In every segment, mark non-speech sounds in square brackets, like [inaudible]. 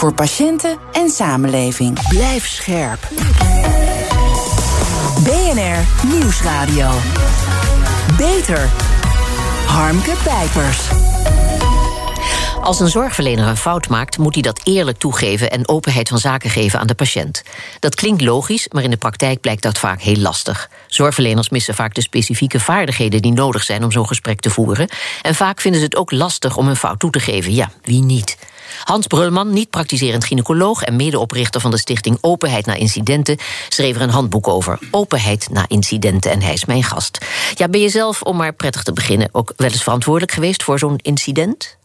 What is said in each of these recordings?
Voor patiënten en samenleving. Blijf scherp. BNR Nieuwsradio. Beter. Harmke Pijpers. Als een zorgverlener een fout maakt, moet hij dat eerlijk toegeven en openheid van zaken geven aan de patiënt. Dat klinkt logisch, maar in de praktijk blijkt dat vaak heel lastig. Zorgverleners missen vaak de specifieke vaardigheden die nodig zijn om zo'n gesprek te voeren. En vaak vinden ze het ook lastig om een fout toe te geven. Ja, wie niet? Hans Brulman, niet praktiserend gynaecoloog en medeoprichter van de stichting Openheid na Incidenten, schreef er een handboek over. Openheid na incidenten. En hij is mijn gast. Ja, ben je zelf, om maar prettig te beginnen, ook wel eens verantwoordelijk geweest voor zo'n incident?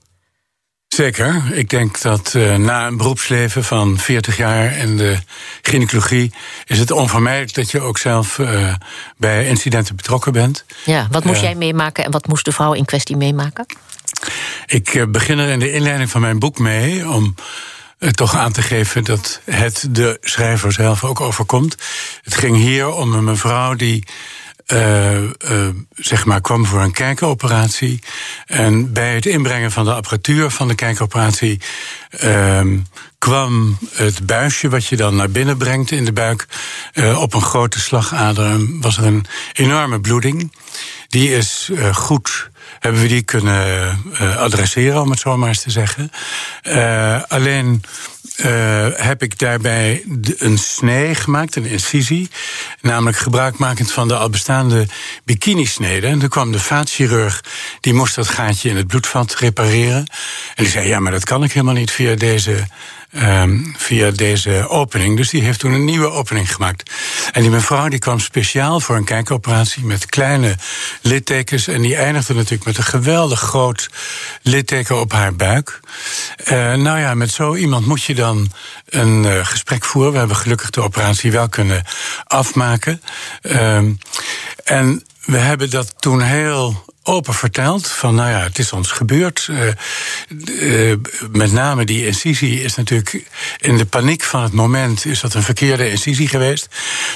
Zeker. Ik denk dat uh, na een beroepsleven van 40 jaar in de gynaecologie is het onvermijdelijk dat je ook zelf uh, bij incidenten betrokken bent. Ja, wat moest uh, jij meemaken en wat moest de vrouw in kwestie meemaken? Ik begin er in de inleiding van mijn boek mee om toch aan te geven dat het de schrijver zelf ook overkomt. Het ging hier om een mevrouw die uh, zeg maar, kwam voor een kijkoperatie. En bij het inbrengen van de apparatuur van de kijkoperatie uh, kwam het buisje wat je dan naar binnen brengt in de buik op een grote slagader. Was er een enorme bloeding. Die is goed hebben we die kunnen uh, adresseren, om het zo maar eens te zeggen. Uh, alleen uh, heb ik daarbij een snee gemaakt, een incisie. Namelijk gebruikmakend van de al bestaande bikinisneden. En toen kwam de vaatchirurg, die moest dat gaatje in het bloedvat repareren. En die zei, ja, maar dat kan ik helemaal niet via deze Um, via deze opening. Dus die heeft toen een nieuwe opening gemaakt. En die mevrouw die kwam speciaal voor een kijkoperatie met kleine littekens. En die eindigde natuurlijk met een geweldig groot litteken op haar buik. Uh, nou ja, met zo iemand moet je dan een uh, gesprek voeren. We hebben gelukkig de operatie wel kunnen afmaken. Um, en we hebben dat toen heel open verteld. Van nou ja, het is ons gebeurd. Uh, uh, met name die incisie is natuurlijk in de paniek van het moment is dat een verkeerde incisie geweest.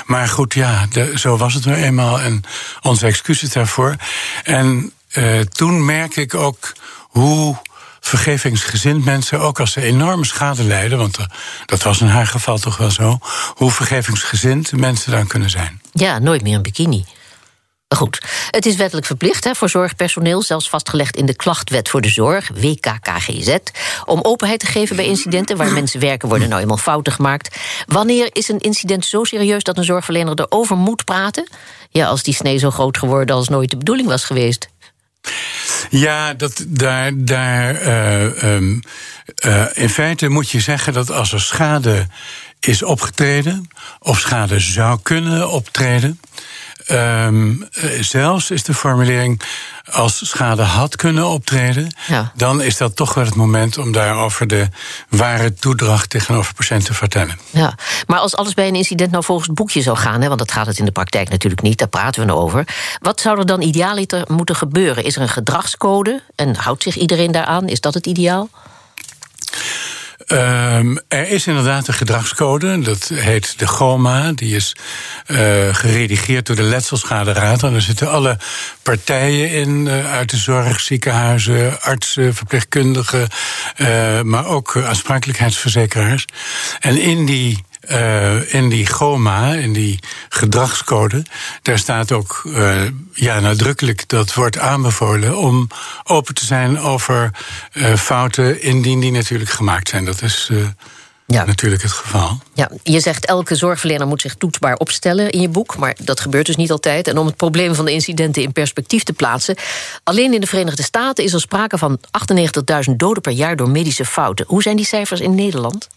Maar goed, ja, zo was het nu eenmaal. En onze excuses daarvoor. En uh, toen merk ik ook hoe vergevingsgezind mensen, ook als ze enorme schade lijden, want dat was in haar geval toch wel zo, hoe vergevingsgezind mensen dan kunnen zijn. Ja, nooit meer een bikini. Goed, het is wettelijk verplicht hè, voor zorgpersoneel, zelfs vastgelegd in de klachtwet voor de zorg, WKKGZ, om openheid te geven bij incidenten waar mensen werken worden nou eenmaal fouten gemaakt. Wanneer is een incident zo serieus dat een zorgverlener erover moet praten? Ja, als die snee zo groot geworden als nooit de bedoeling was geweest. Ja, dat, daar, daar uh, um, uh, in feite moet je zeggen dat als er schade is opgetreden, of schade zou kunnen optreden, Um, zelfs is de formulering als schade had kunnen optreden, ja. dan is dat toch wel het moment om daarover de ware toedracht tegenover patiënten te vertellen. Ja, maar als alles bij een incident nou volgens het boekje zou gaan, hè, want dat gaat het in de praktijk natuurlijk niet, daar praten we nou over. Wat zou er dan idealiter moeten gebeuren? Is er een gedragscode en houdt zich iedereen daaraan? Is dat het ideaal? Um, er is inderdaad een gedragscode, dat heet de GOMA. Die is uh, geredigeerd door de Letselschaderaad. En daar zitten alle partijen in, uh, uit de zorg, ziekenhuizen, artsen, verpleegkundigen, uh, maar ook aansprakelijkheidsverzekeraars. En in die uh, in die GOMA, in die gedragscode, daar staat ook uh, ja, nadrukkelijk dat wordt aanbevolen om open te zijn over uh, fouten, indien die natuurlijk gemaakt zijn. Dat is. Ja. Natuurlijk het geval. Ja, je zegt elke zorgverlener moet zich toetsbaar opstellen in je boek, maar dat gebeurt dus niet altijd. En om het probleem van de incidenten in perspectief te plaatsen, alleen in de Verenigde Staten is er sprake van 98.000 doden per jaar door medische fouten. Hoe zijn die cijfers in Nederland?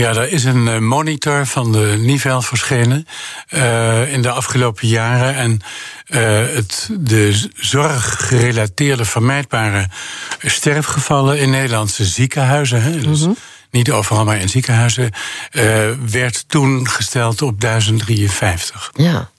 Ja, er is een monitor van de Nivel verschenen uh, in de afgelopen jaren. En uh, het, de zorggerelateerde vermijdbare sterfgevallen in Nederlandse ziekenhuizen, hè, dus -hmm. niet overal maar in ziekenhuizen, uh, werd toen gesteld op 1053. Ja.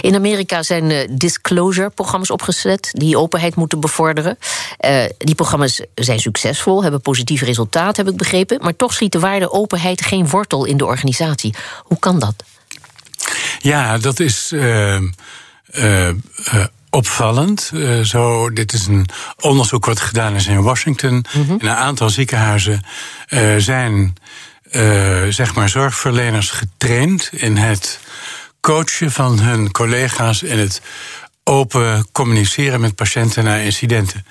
In Amerika zijn uh, disclosure-programma's opgezet die openheid moeten bevorderen. Uh, die programma's zijn succesvol, hebben positieve resultaten, heb ik begrepen. Maar toch schiet de waarde openheid geen wortel in de organisatie. Hoe kan dat? Ja, dat is. Uh, opvallend. Uh, zo, dit is een onderzoek wat gedaan is in Washington. Mm -hmm. In een aantal ziekenhuizen uh, zijn uh, zeg maar zorgverleners getraind in het coachen van hun collega's in het open communiceren met patiënten na incidenten.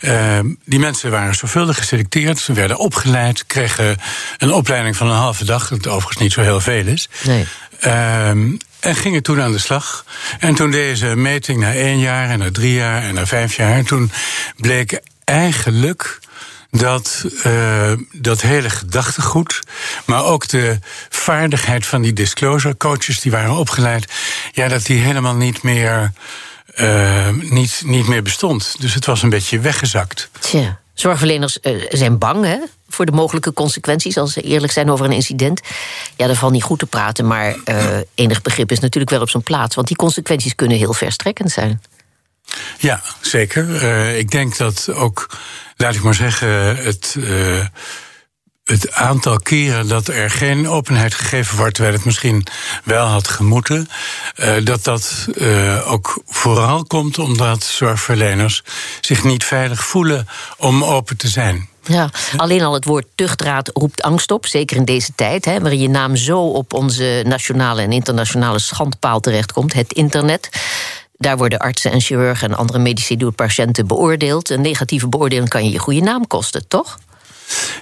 Uh, die mensen waren zorgvuldig geselecteerd, ze werden opgeleid, kregen een opleiding van een halve dag, dat overigens niet zo heel veel is. Nee. Uh, en gingen toen aan de slag. En toen deze meting na één jaar en na drie jaar en na vijf jaar, toen bleek eigenlijk dat uh, dat hele gedachtegoed, maar ook de vaardigheid van die disclosure coaches die waren opgeleid, ja, dat die helemaal niet meer, uh, niet, niet meer bestond. Dus het was een beetje weggezakt. Zorgverleners uh, zijn bang hè, voor de mogelijke consequenties als ze eerlijk zijn over een incident. Ja, daar valt niet goed te praten, maar enig begrip is natuurlijk wel op zijn plaats. Want die consequenties kunnen heel verstrekkend zijn. Ja, zeker. Uh, ik denk dat ook, laat ik maar zeggen, het. Uh, het aantal keren dat er geen openheid gegeven wordt, terwijl het misschien wel had gemoeten, uh, dat dat ook vooral komt omdat zorgverleners zich niet veilig voelen om open te zijn. Ja, alleen al het woord tuchtraad roept angst op, zeker in deze tijd, hè, waarin je naam zo op onze nationale en internationale schandpaal terechtkomt, het internet. Daar worden artsen en chirurgen en andere medici door patiënten beoordeeld. Een negatieve beoordeling kan je je goede naam kosten, toch?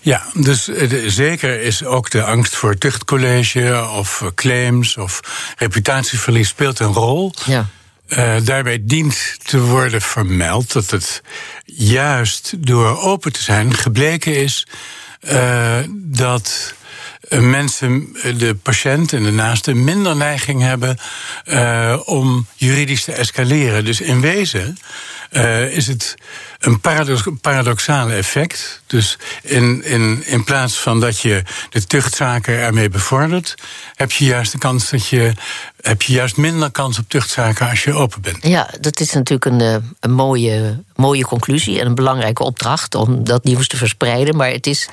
Ja, dus zeker is ook de angst voor tuchtcollege of claims of reputatieverlies speelt een rol. Ja. Uh, daarbij dient te worden vermeld dat het juist door open te zijn gebleken is uh, dat mensen, de patiënt en de naaste, minder neiging hebben uh, om juridisch te escaleren. Dus in wezen is het een paradox, paradoxale effect. Dus in, in, in plaats van dat je de tuchtzaken ermee bevordert, heb je juist de kans dat je. heb je juist minder kans op tuchtzaken als je open bent. Ja, dat is natuurlijk een, eh, een mooie, mooie conclusie en een belangrijke opdracht om dat nieuws te verspreiden. Maar het is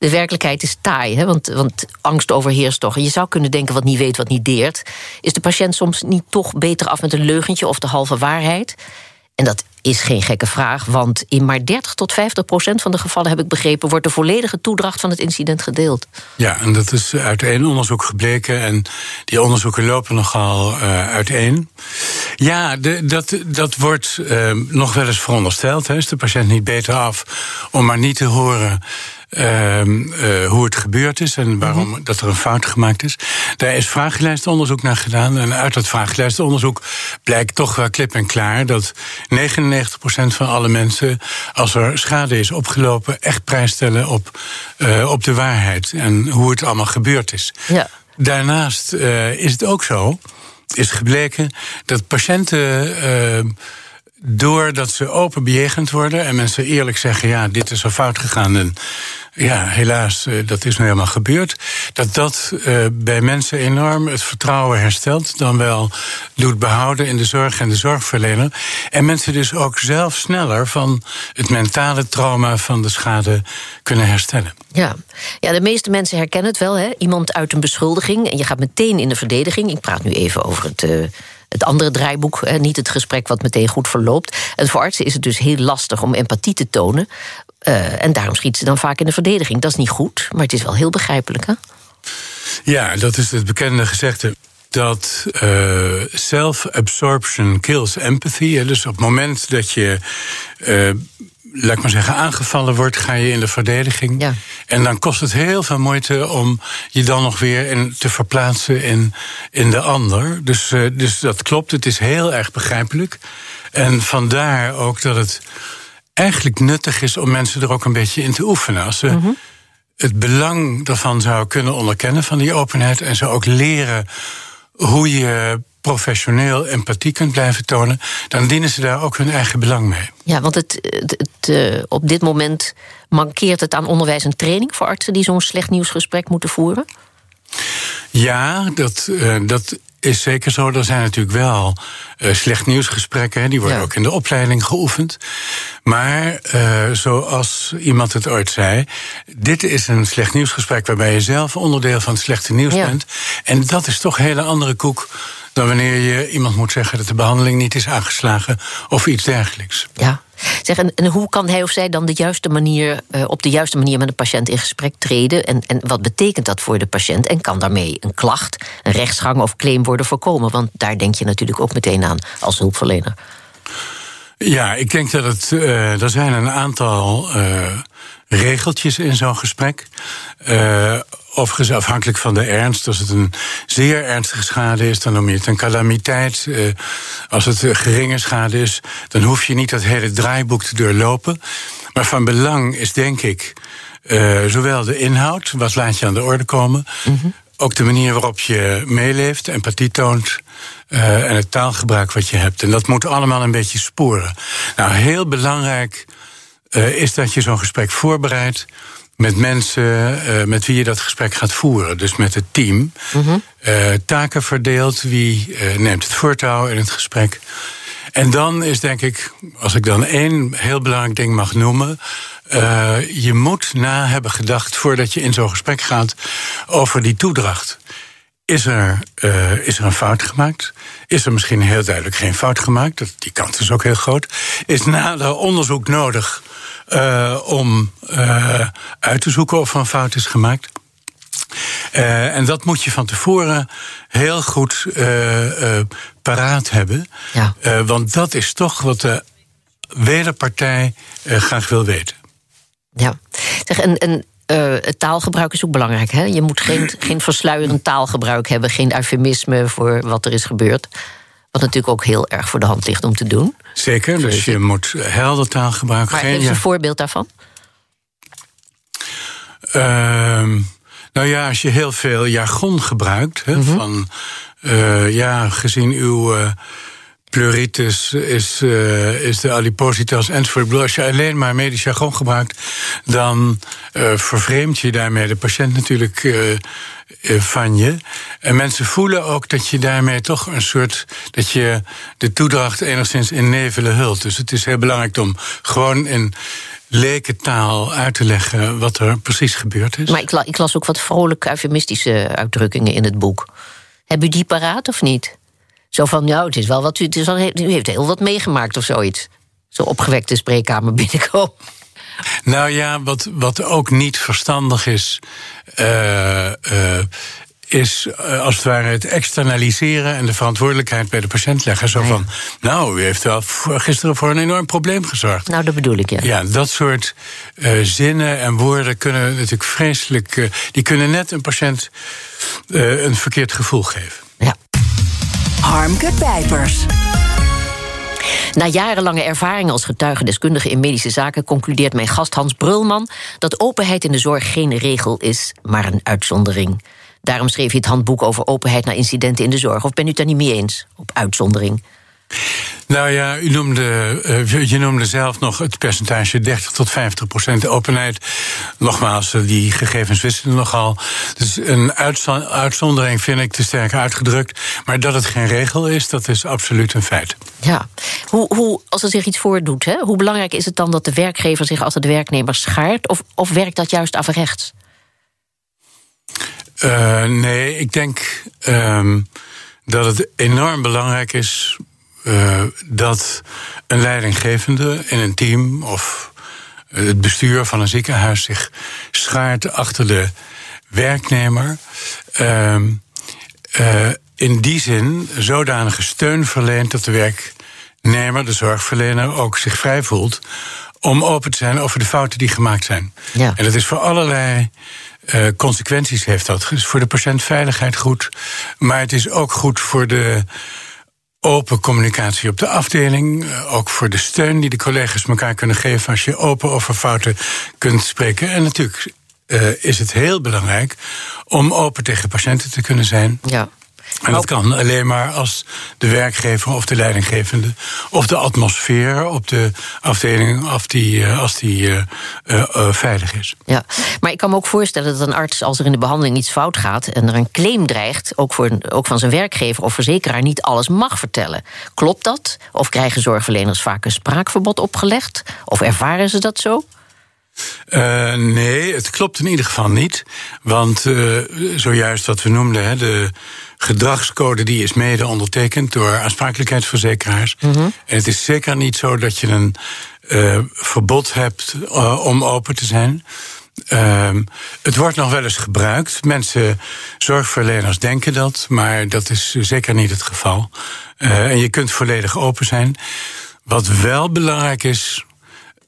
de werkelijkheid is taai, hè? Want, want angst overheerst toch. En je zou kunnen denken, wat niet weet, wat niet deert. Is de patiënt soms niet toch beter af met een leugentje of de halve waarheid? En dat is geen gekke vraag, want in maar 30 tot 50 procent van de gevallen, heb ik begrepen, wordt de volledige toedracht van het incident gedeeld. Ja, en dat is uit één onderzoek gebleken. En die onderzoeken lopen nogal uh, uiteen. Ja, de, dat, dat wordt uh, nog wel eens verondersteld. Hè. Is de patiënt niet beter af om maar niet te horen uh, uh, hoe het gebeurd is en waarom mm -hmm. dat er een fout gemaakt is. Daar is vragenlijstonderzoek naar gedaan. En uit dat vragenlijstonderzoek blijkt toch wel klip en klaar dat 99% van alle mensen, als er schade is opgelopen, echt prijs stellen op, uh, op de waarheid en hoe het allemaal gebeurd is. Ja. Daarnaast is het ook zo, is gebleken dat patiënten doordat ze open bejegend worden en mensen eerlijk zeggen: ja, dit is er fout gegaan. En ja, helaas, eh, dat is nu helemaal gebeurd. Dat dat uh, bij mensen enorm het vertrouwen herstelt, dan wel doet behouden in de zorg en de zorgverlener. En mensen dus ook zelf sneller van het mentale trauma van de schade kunnen herstellen. Ja, ja de meeste mensen herkennen het wel. Hè? Iemand uit een beschuldiging en je gaat meteen in de verdediging. Ik praat nu even over het. Uh het andere draaiboek, niet het gesprek wat meteen goed verloopt. En voor artsen is het dus heel lastig om empathie te tonen. Uh, en daarom schieten ze dan vaak in de verdediging. Dat is niet goed, maar het is wel heel begrijpelijk. Hè? Ja, dat is het bekende gezegde dat uh, self-absorption kills empathy. Dus op het moment dat je, uh, laat ik maar zeggen, aangevallen wordt, ga je in de verdediging. Ja. En dan kost het heel veel moeite om je dan nog weer in, te verplaatsen in, in de ander. Dus, uh, dus dat klopt, het is heel erg begrijpelijk. En vandaar ook dat het eigenlijk nuttig is om mensen er ook een beetje in te oefenen. Als ze mm -hmm. het belang daarvan zou kunnen onderkennen van die openheid en ze ook leren hoe je professioneel empathie kunt blijven tonen, dan dienen ze daar ook hun eigen belang mee. Ja, want het, het, het, op dit moment mankeert het aan onderwijs en training voor artsen die zo'n slecht nieuwsgesprek moeten voeren? Ja, dat, uh, dat is zeker zo. Er zijn natuurlijk wel uh, slecht nieuwsgesprekken. Die worden ja. ook in de opleiding geoefend. Maar uh, zoals iemand het ooit zei. Dit is een slecht nieuwsgesprek waarbij je zelf onderdeel van het slechte nieuws ja. bent. En dat is toch een hele andere koek wanneer je iemand moet zeggen dat de behandeling niet is aangeslagen of iets dergelijks. Ja. Zeg, en, hoe kan hij of zij dan de juiste manier, uh, op de juiste manier met een patiënt in gesprek treden? En, en wat betekent dat voor de patiënt? En kan daarmee een klacht, een rechtsgang of claim worden voorkomen? Want daar denk je natuurlijk ook meteen aan als hulpverlener. Ja, ik denk dat het. Uh, er zijn een aantal uh, regeltjes in zo'n gesprek. Uh, overigens afhankelijk van de ernst. Als het een zeer ernstige schade is, dan noem je het een calamiteit. Als het geringe schade is, dan hoef je niet dat hele draaiboek te doorlopen. Maar van belang is denk ik zowel de inhoud, wat laat je aan de orde komen, -hmm. Ook de manier waarop je meeleeft, empathie toont. Uh, en het taalgebruik wat je hebt. En dat moet allemaal een beetje sporen. Nou, heel belangrijk uh, is dat je zo'n gesprek voorbereidt met mensen uh, met wie je dat gesprek gaat voeren. Dus met het team. Uh, taken verdeelt, wie neemt het voortouw in het gesprek. En dan is denk ik, als ik dan één heel belangrijk ding mag noemen. Je moet na hebben gedacht voordat je in zo'n gesprek gaat over die toedracht. Is er, uh, is er een fout gemaakt? Is er misschien heel duidelijk geen fout gemaakt? Die kans is ook heel groot. Is nader onderzoek nodig uh, om uit te zoeken of er een fout is gemaakt? Uh, en dat moet je van tevoren heel goed paraat hebben. Ja. want dat is toch wat de wederpartij graag wil weten. Ja, zeg, en, en uh, het taalgebruik is ook belangrijk. Hè? Je moet geen, geen versluierend taalgebruik hebben, geen eufemisme voor wat er is gebeurd. Wat natuurlijk ook heel erg voor de hand ligt om te doen. Zeker, dus je moet helder taal gebruiken. Maar geen, een voorbeeld daarvan? Uh, nou ja, als je heel veel jargon gebruikt, hè, mm -hmm. van uh, ja, gezien uw uh, pleuritis is, uh, is de adipositas enzovoort. Als je alleen maar medisch jargon gebruikt, dan uh, vervreemd je daarmee de patiënt natuurlijk uh, van je. En mensen voelen ook dat je daarmee toch een soort. dat je de toedracht enigszins in nevelen hult. Dus het is heel belangrijk om gewoon in lekentaal uit te leggen wat er precies gebeurd is. Maar ik, ik las ook wat vrolijke eufemistische uitdrukkingen in het boek. Heb u die paraat of niet? Zo van, nou, het is wel wat u, het is wel, u heeft heel wat meegemaakt of zoiets. Zo opgewekte spreekkamer binnenkomen. Nou ja, wat, wat ook niet verstandig is, uh, uh, is uh, als het ware het externaliseren en de verantwoordelijkheid bij de patiënt leggen. Zo van, nou, u heeft wel gisteren voor een enorm probleem gezorgd. Nou, dat bedoel ik, ja. Ja, dat soort zinnen en woorden kunnen natuurlijk vreselijk. die kunnen net een patiënt een verkeerd gevoel geven. Harmke. Na jarenlange ervaring als getuigendeskundige in medische zaken concludeert mijn gast Hans Brulman dat openheid in de zorg geen regel is, maar een uitzondering. Daarom schreef hij het handboek over openheid na incidenten in de zorg. Of ben u het daar niet mee eens op uitzondering? Nou ja, u noemde, uh, je noemde zelf nog het percentage 30 tot 50 procent openheid. Nogmaals, uh, die gegevens wisten nogal. Dus een uitzondering vind ik te sterk uitgedrukt. Maar dat het geen regel is, dat is absoluut een feit. Ja, hoe, hoe, als er zich iets voordoet, hè, hoe belangrijk is het dan dat de werkgever zich als de werknemer schaart? Of, of werkt dat juist averechts? Uh, nee, ik denk um, dat het enorm belangrijk is uh, dat een leidinggevende in een team of het bestuur van een ziekenhuis zich schaart achter de werknemer. Uh, uh, in die zin zodanige steun verleent dat de werknemer, de zorgverlener, ook zich vrij voelt om open te zijn over de fouten die gemaakt zijn. Ja. En dat is voor allerlei uh, consequenties heeft dat. Het is voor de patiëntveiligheid goed, maar het is ook goed voor de open communicatie op de afdeling. Ook voor de steun die de collega's elkaar kunnen geven als je open over fouten kunt spreken. En natuurlijk uh, is het heel belangrijk om open tegen patiënten te kunnen zijn. Ja. En dat kan alleen maar als de werkgever of de leidinggevende of de atmosfeer op de afdeling of die, eh, als die uh, uh, veilig is. Ja, maar ik kan me ook voorstellen dat een arts, als er in de behandeling iets fout gaat en er een claim dreigt, ook, voor, ook van zijn werkgever of verzekeraar, niet alles mag vertellen. Klopt dat? Of krijgen zorgverleners vaak een spraakverbod opgelegd? Of ervaren ze dat zo? Uh, nee, het klopt in ieder geval niet. Want uh, zojuist wat we noemden, hè, de gedragscode die is mede ondertekend door aansprakelijkheidsverzekeraars. Mm -hmm. En het is zeker niet zo dat je een uh, verbod hebt om open te zijn. Ehm, het wordt nog wel eens gebruikt. Mensen, zorgverleners denken dat, maar dat is zeker niet het geval. en je kunt volledig open zijn. Wat wel belangrijk is,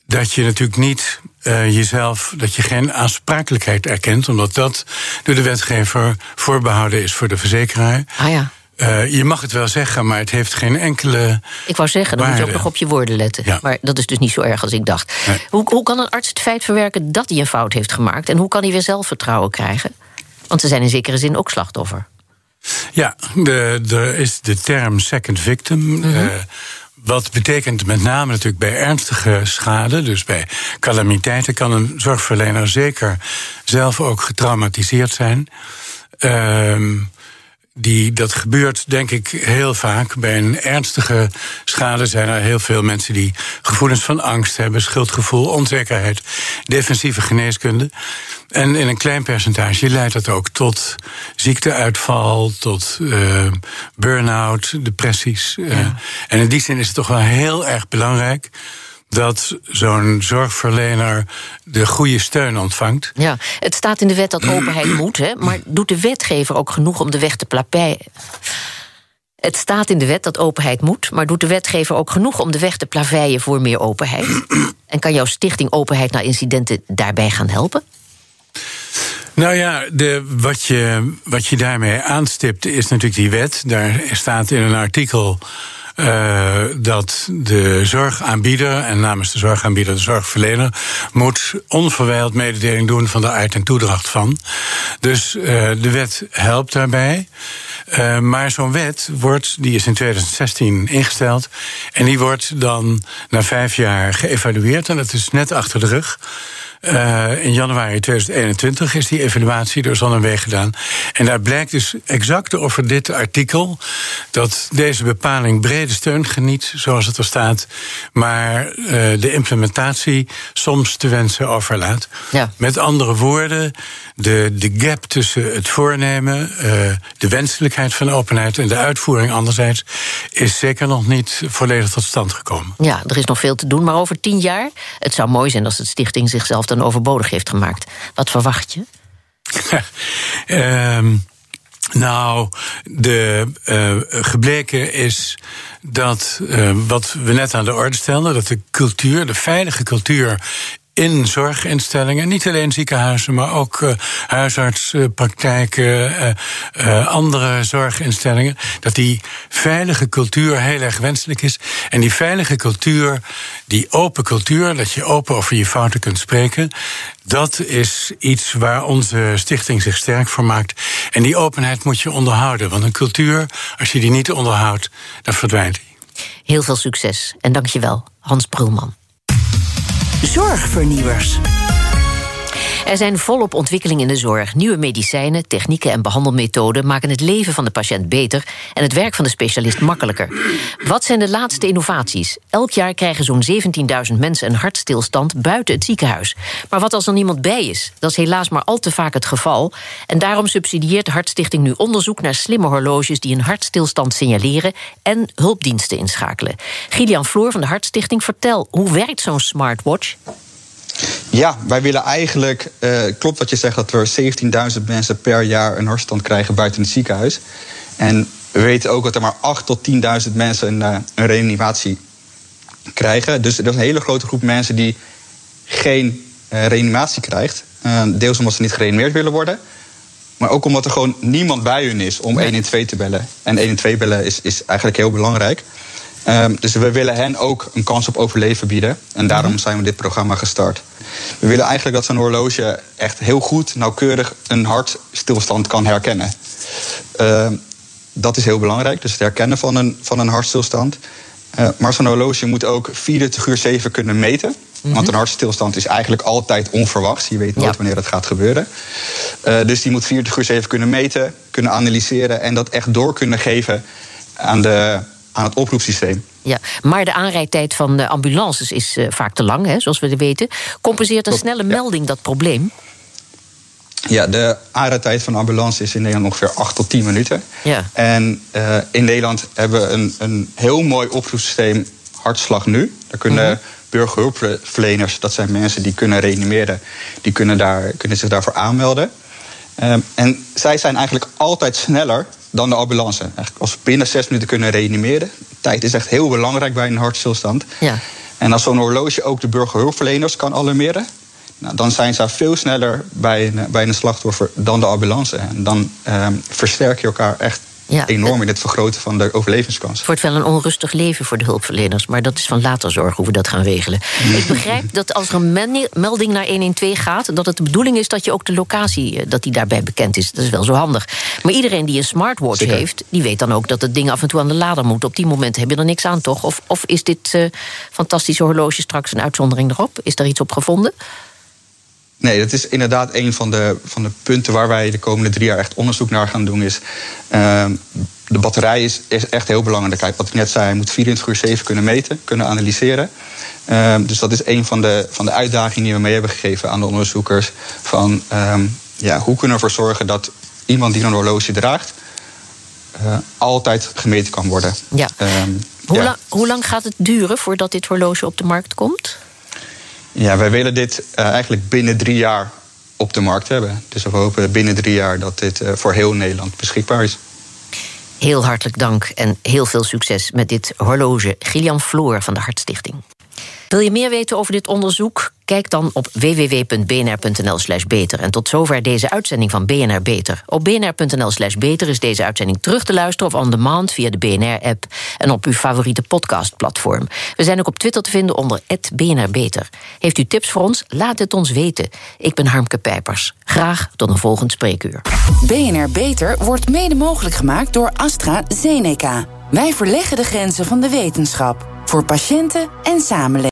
dat je natuurlijk niet uh, jezelf, dat je geen aansprakelijkheid erkent, omdat dat door de wetgever voorbehouden is voor de verzekeraar. Ah ja. Uh, je mag het wel zeggen, maar het heeft geen enkele. Ik wou zeggen, dan moet je ook nog op je woorden letten. Ja. Maar dat is dus niet zo erg als ik dacht. Nee. Hoe, hoe kan een arts het feit verwerken dat hij een fout heeft gemaakt? En hoe kan hij weer zelfvertrouwen krijgen? Want ze zijn in zekere zin ook slachtoffer. Ja, er is de term second victim. Mm -hmm. uh, wat betekent met name natuurlijk bij ernstige schade, dus bij calamiteiten, kan een zorgverlener zeker zelf ook getraumatiseerd zijn. Uh, die, dat gebeurt denk ik heel vaak. Bij een ernstige schade zijn er heel veel mensen die gevoelens van angst hebben, schuldgevoel, onzekerheid, defensieve geneeskunde. En in een klein percentage leidt dat ook tot ziekteuitval, tot uh, burn-out, depressies. Uh, ja. En in die zin is het toch wel heel erg belangrijk dat zo'n zorgverlener de goede steun ontvangt. Ja, het staat in de wet dat openheid [clears throat] moet, hè, maar doet de wetgever ook genoeg om de weg te plaveien? Het staat in de wet dat openheid moet, maar doet de wetgever ook genoeg om de weg te plaveien voor meer openheid? [clears throat] En kan jouw stichting Openheid na Incidenten daarbij gaan helpen? Nou ja, de, wat, je, wat je daarmee aanstipt is natuurlijk die wet. Daar staat in een artikel uh, dat de zorgaanbieder, en namens de zorgaanbieder de zorgverlener, moet onverwijld mededeling doen van de aard en toedracht van. Dus uh, de wet helpt daarbij. Uh, maar zo'n wet wordt, die is in 2016 ingesteld. En die wordt dan na vijf jaar geëvalueerd. En dat is net achter de rug. Uh, in januari 2021 is die evaluatie door Zonneweg gedaan. En daar blijkt dus exact over dit artikel dat deze bepaling brede steun geniet, zoals het er staat, maar uh, de implementatie soms te wensen overlaat. Ja. Met andere woorden, de, de gap tussen het voornemen, uh, de wenselijkheid van openheid en de uitvoering anderzijds, is zeker nog niet volledig tot stand gekomen. Ja, er is nog veel te doen, maar over tien jaar, het zou mooi zijn als de stichting zichzelf dan overbodig heeft gemaakt. Wat verwacht je? um, [laughs] nou, de, uh, gebleken is dat uh, wat we net aan de orde stelden, dat de cultuur, de veilige cultuur in zorginstellingen, niet alleen ziekenhuizen, maar ook uh, huisartspraktijken, uh, uh, andere zorginstellingen, dat die veilige cultuur heel erg wenselijk is. En die veilige cultuur, die open cultuur, dat je open over je fouten kunt spreken, dat is iets waar onze stichting zich sterk voor maakt. En die openheid moet je onderhouden, want een cultuur, als je die niet onderhoudt, dan verdwijnt die. Heel veel succes en dank je wel, Hans Brulman. Zorgvernieuwers. Er zijn volop ontwikkelingen in de zorg. Nieuwe medicijnen, technieken en behandelmethoden maken het leven van de patiënt beter en het werk van de specialist makkelijker. Wat zijn de laatste innovaties? Elk jaar krijgen zo'n 17.000 mensen een hartstilstand buiten het ziekenhuis. Maar wat als er niemand bij is? Dat is helaas maar al te vaak het geval. En daarom subsidieert Hartstichting nu onderzoek naar slimme horloges die een hartstilstand signaleren en hulpdiensten inschakelen. Gillian Floor van de Hartstichting, vertel, hoe werkt zo'n smartwatch? Ja, wij willen eigenlijk, uh, klopt wat je zegt, dat er 17.000 mensen per jaar een hartstand krijgen buiten het ziekenhuis. En we weten ook dat er maar 8 tot 10.000 mensen een, uh, een reanimatie krijgen. Dus er is een hele grote groep mensen die geen uh, reanimatie krijgt. deels omdat ze niet gereanimeerd willen worden. Maar ook omdat er gewoon niemand bij hun is om 112 te bellen. En 112 bellen is, is eigenlijk heel belangrijk. Um, dus we willen hen ook een kans op overleven bieden. En daarom zijn we dit programma gestart. We willen eigenlijk dat zo'n horloge echt heel goed, nauwkeurig een hartstilstand kan herkennen. Uh, dat is heel belangrijk, dus het herkennen van een, van een hartstilstand. Uh, maar zo'n horloge moet ook 24 uur 7 kunnen meten. Want een mhm. hartstilstand is eigenlijk altijd onverwachts. Je weet nooit wanneer het gaat gebeuren. Uh, dus die moet 24 uur 7 kunnen meten, kunnen analyseren en dat echt door kunnen geven aan, de, aan het oproepsysteem. Ja, maar de aanrijdtijd van de ambulances is uh, vaak te lang, hè, zoals we weten. Compenseert een snelle melding dat probleem? Ja, de aanrijdtijd van ambulance is in Nederland ongeveer 8 tot 10 minuten. Ja. En uh, in Nederland hebben we een, een heel mooi oproepsysteem Hartslag Nu. Daar kunnen -hmm. burgerhulpverleners, dat zijn mensen die kunnen reanimeren, die kunnen, daar, kunnen zich daarvoor aanmelden. Um, en zij zijn eigenlijk altijd sneller dan de ambulance. Eigenlijk als we binnen zes minuten kunnen reanimeren. Tijd is echt heel belangrijk bij een hartstilstand. Ja. En als zo'n horloge ook de burgerhulpverleners kan alarmeren, nou, dan zijn ze veel sneller bij een, bij een slachtoffer dan de ambulance. En dan um, versterk je elkaar echt enorm in het vergroten van de overlevingskans. Het wordt wel een onrustig leven voor de hulpverleners, maar dat is van later zorg hoe we dat gaan regelen. Ik begrijp dat als er een melding naar 112 gaat, dat het de bedoeling is dat je ook de locatie eh, dat die daarbij bekend is. Dat is wel zo handig. Maar iedereen die een smartwatch heeft, die weet dan ook dat het ding af en toe aan de lader moet. Op die moment heb je er niks aan, toch? Of, of is dit uh, fantastische horloge straks een uitzondering erop? Is daar iets op gevonden? Nee, dat is inderdaad een van de, van de punten waar wij de komende drie jaar echt onderzoek naar gaan doen. Is, uh, de batterij is, is echt heel belangrijk. Wat ik net zei, hij moet 24 uur 7 kunnen meten, kunnen analyseren. Uh, dus dat is een van de, van de uitdagingen die we mee hebben gegeven aan de onderzoekers. Van ehm, ja, hoe kunnen we ervoor zorgen dat iemand die een horloge draagt, uh, altijd gemeten kan worden. Ja. Ehm, hoe, ja. Lang, hoe lang gaat het duren voordat dit horloge op de markt komt? Ja, wij willen dit uh, eigenlijk binnen drie jaar op de markt hebben. Dus we hopen binnen drie jaar dat dit uh, voor heel Nederland beschikbaar is. Heel hartelijk dank en heel veel succes met dit horloge. Gillian Floor van de Hartstichting. Wil je meer weten over dit onderzoek? Kijk dan op www.bnr.nl/slash beter. En tot zover deze uitzending van BNR Beter. Op bnr.nl/slash beter is deze uitzending terug te luisteren of on demand via de BNR-app en op uw favoriete podcastplatform. We zijn ook op Twitter te vinden onder BNR Beter. Heeft u tips voor ons? Laat het ons weten. Ik ben Harmke Pijpers. Graag tot een volgend spreekuur. BNR Beter wordt mede mogelijk gemaakt door AstraZeneca. Wij verleggen de grenzen van de wetenschap voor patiënten en samenleving.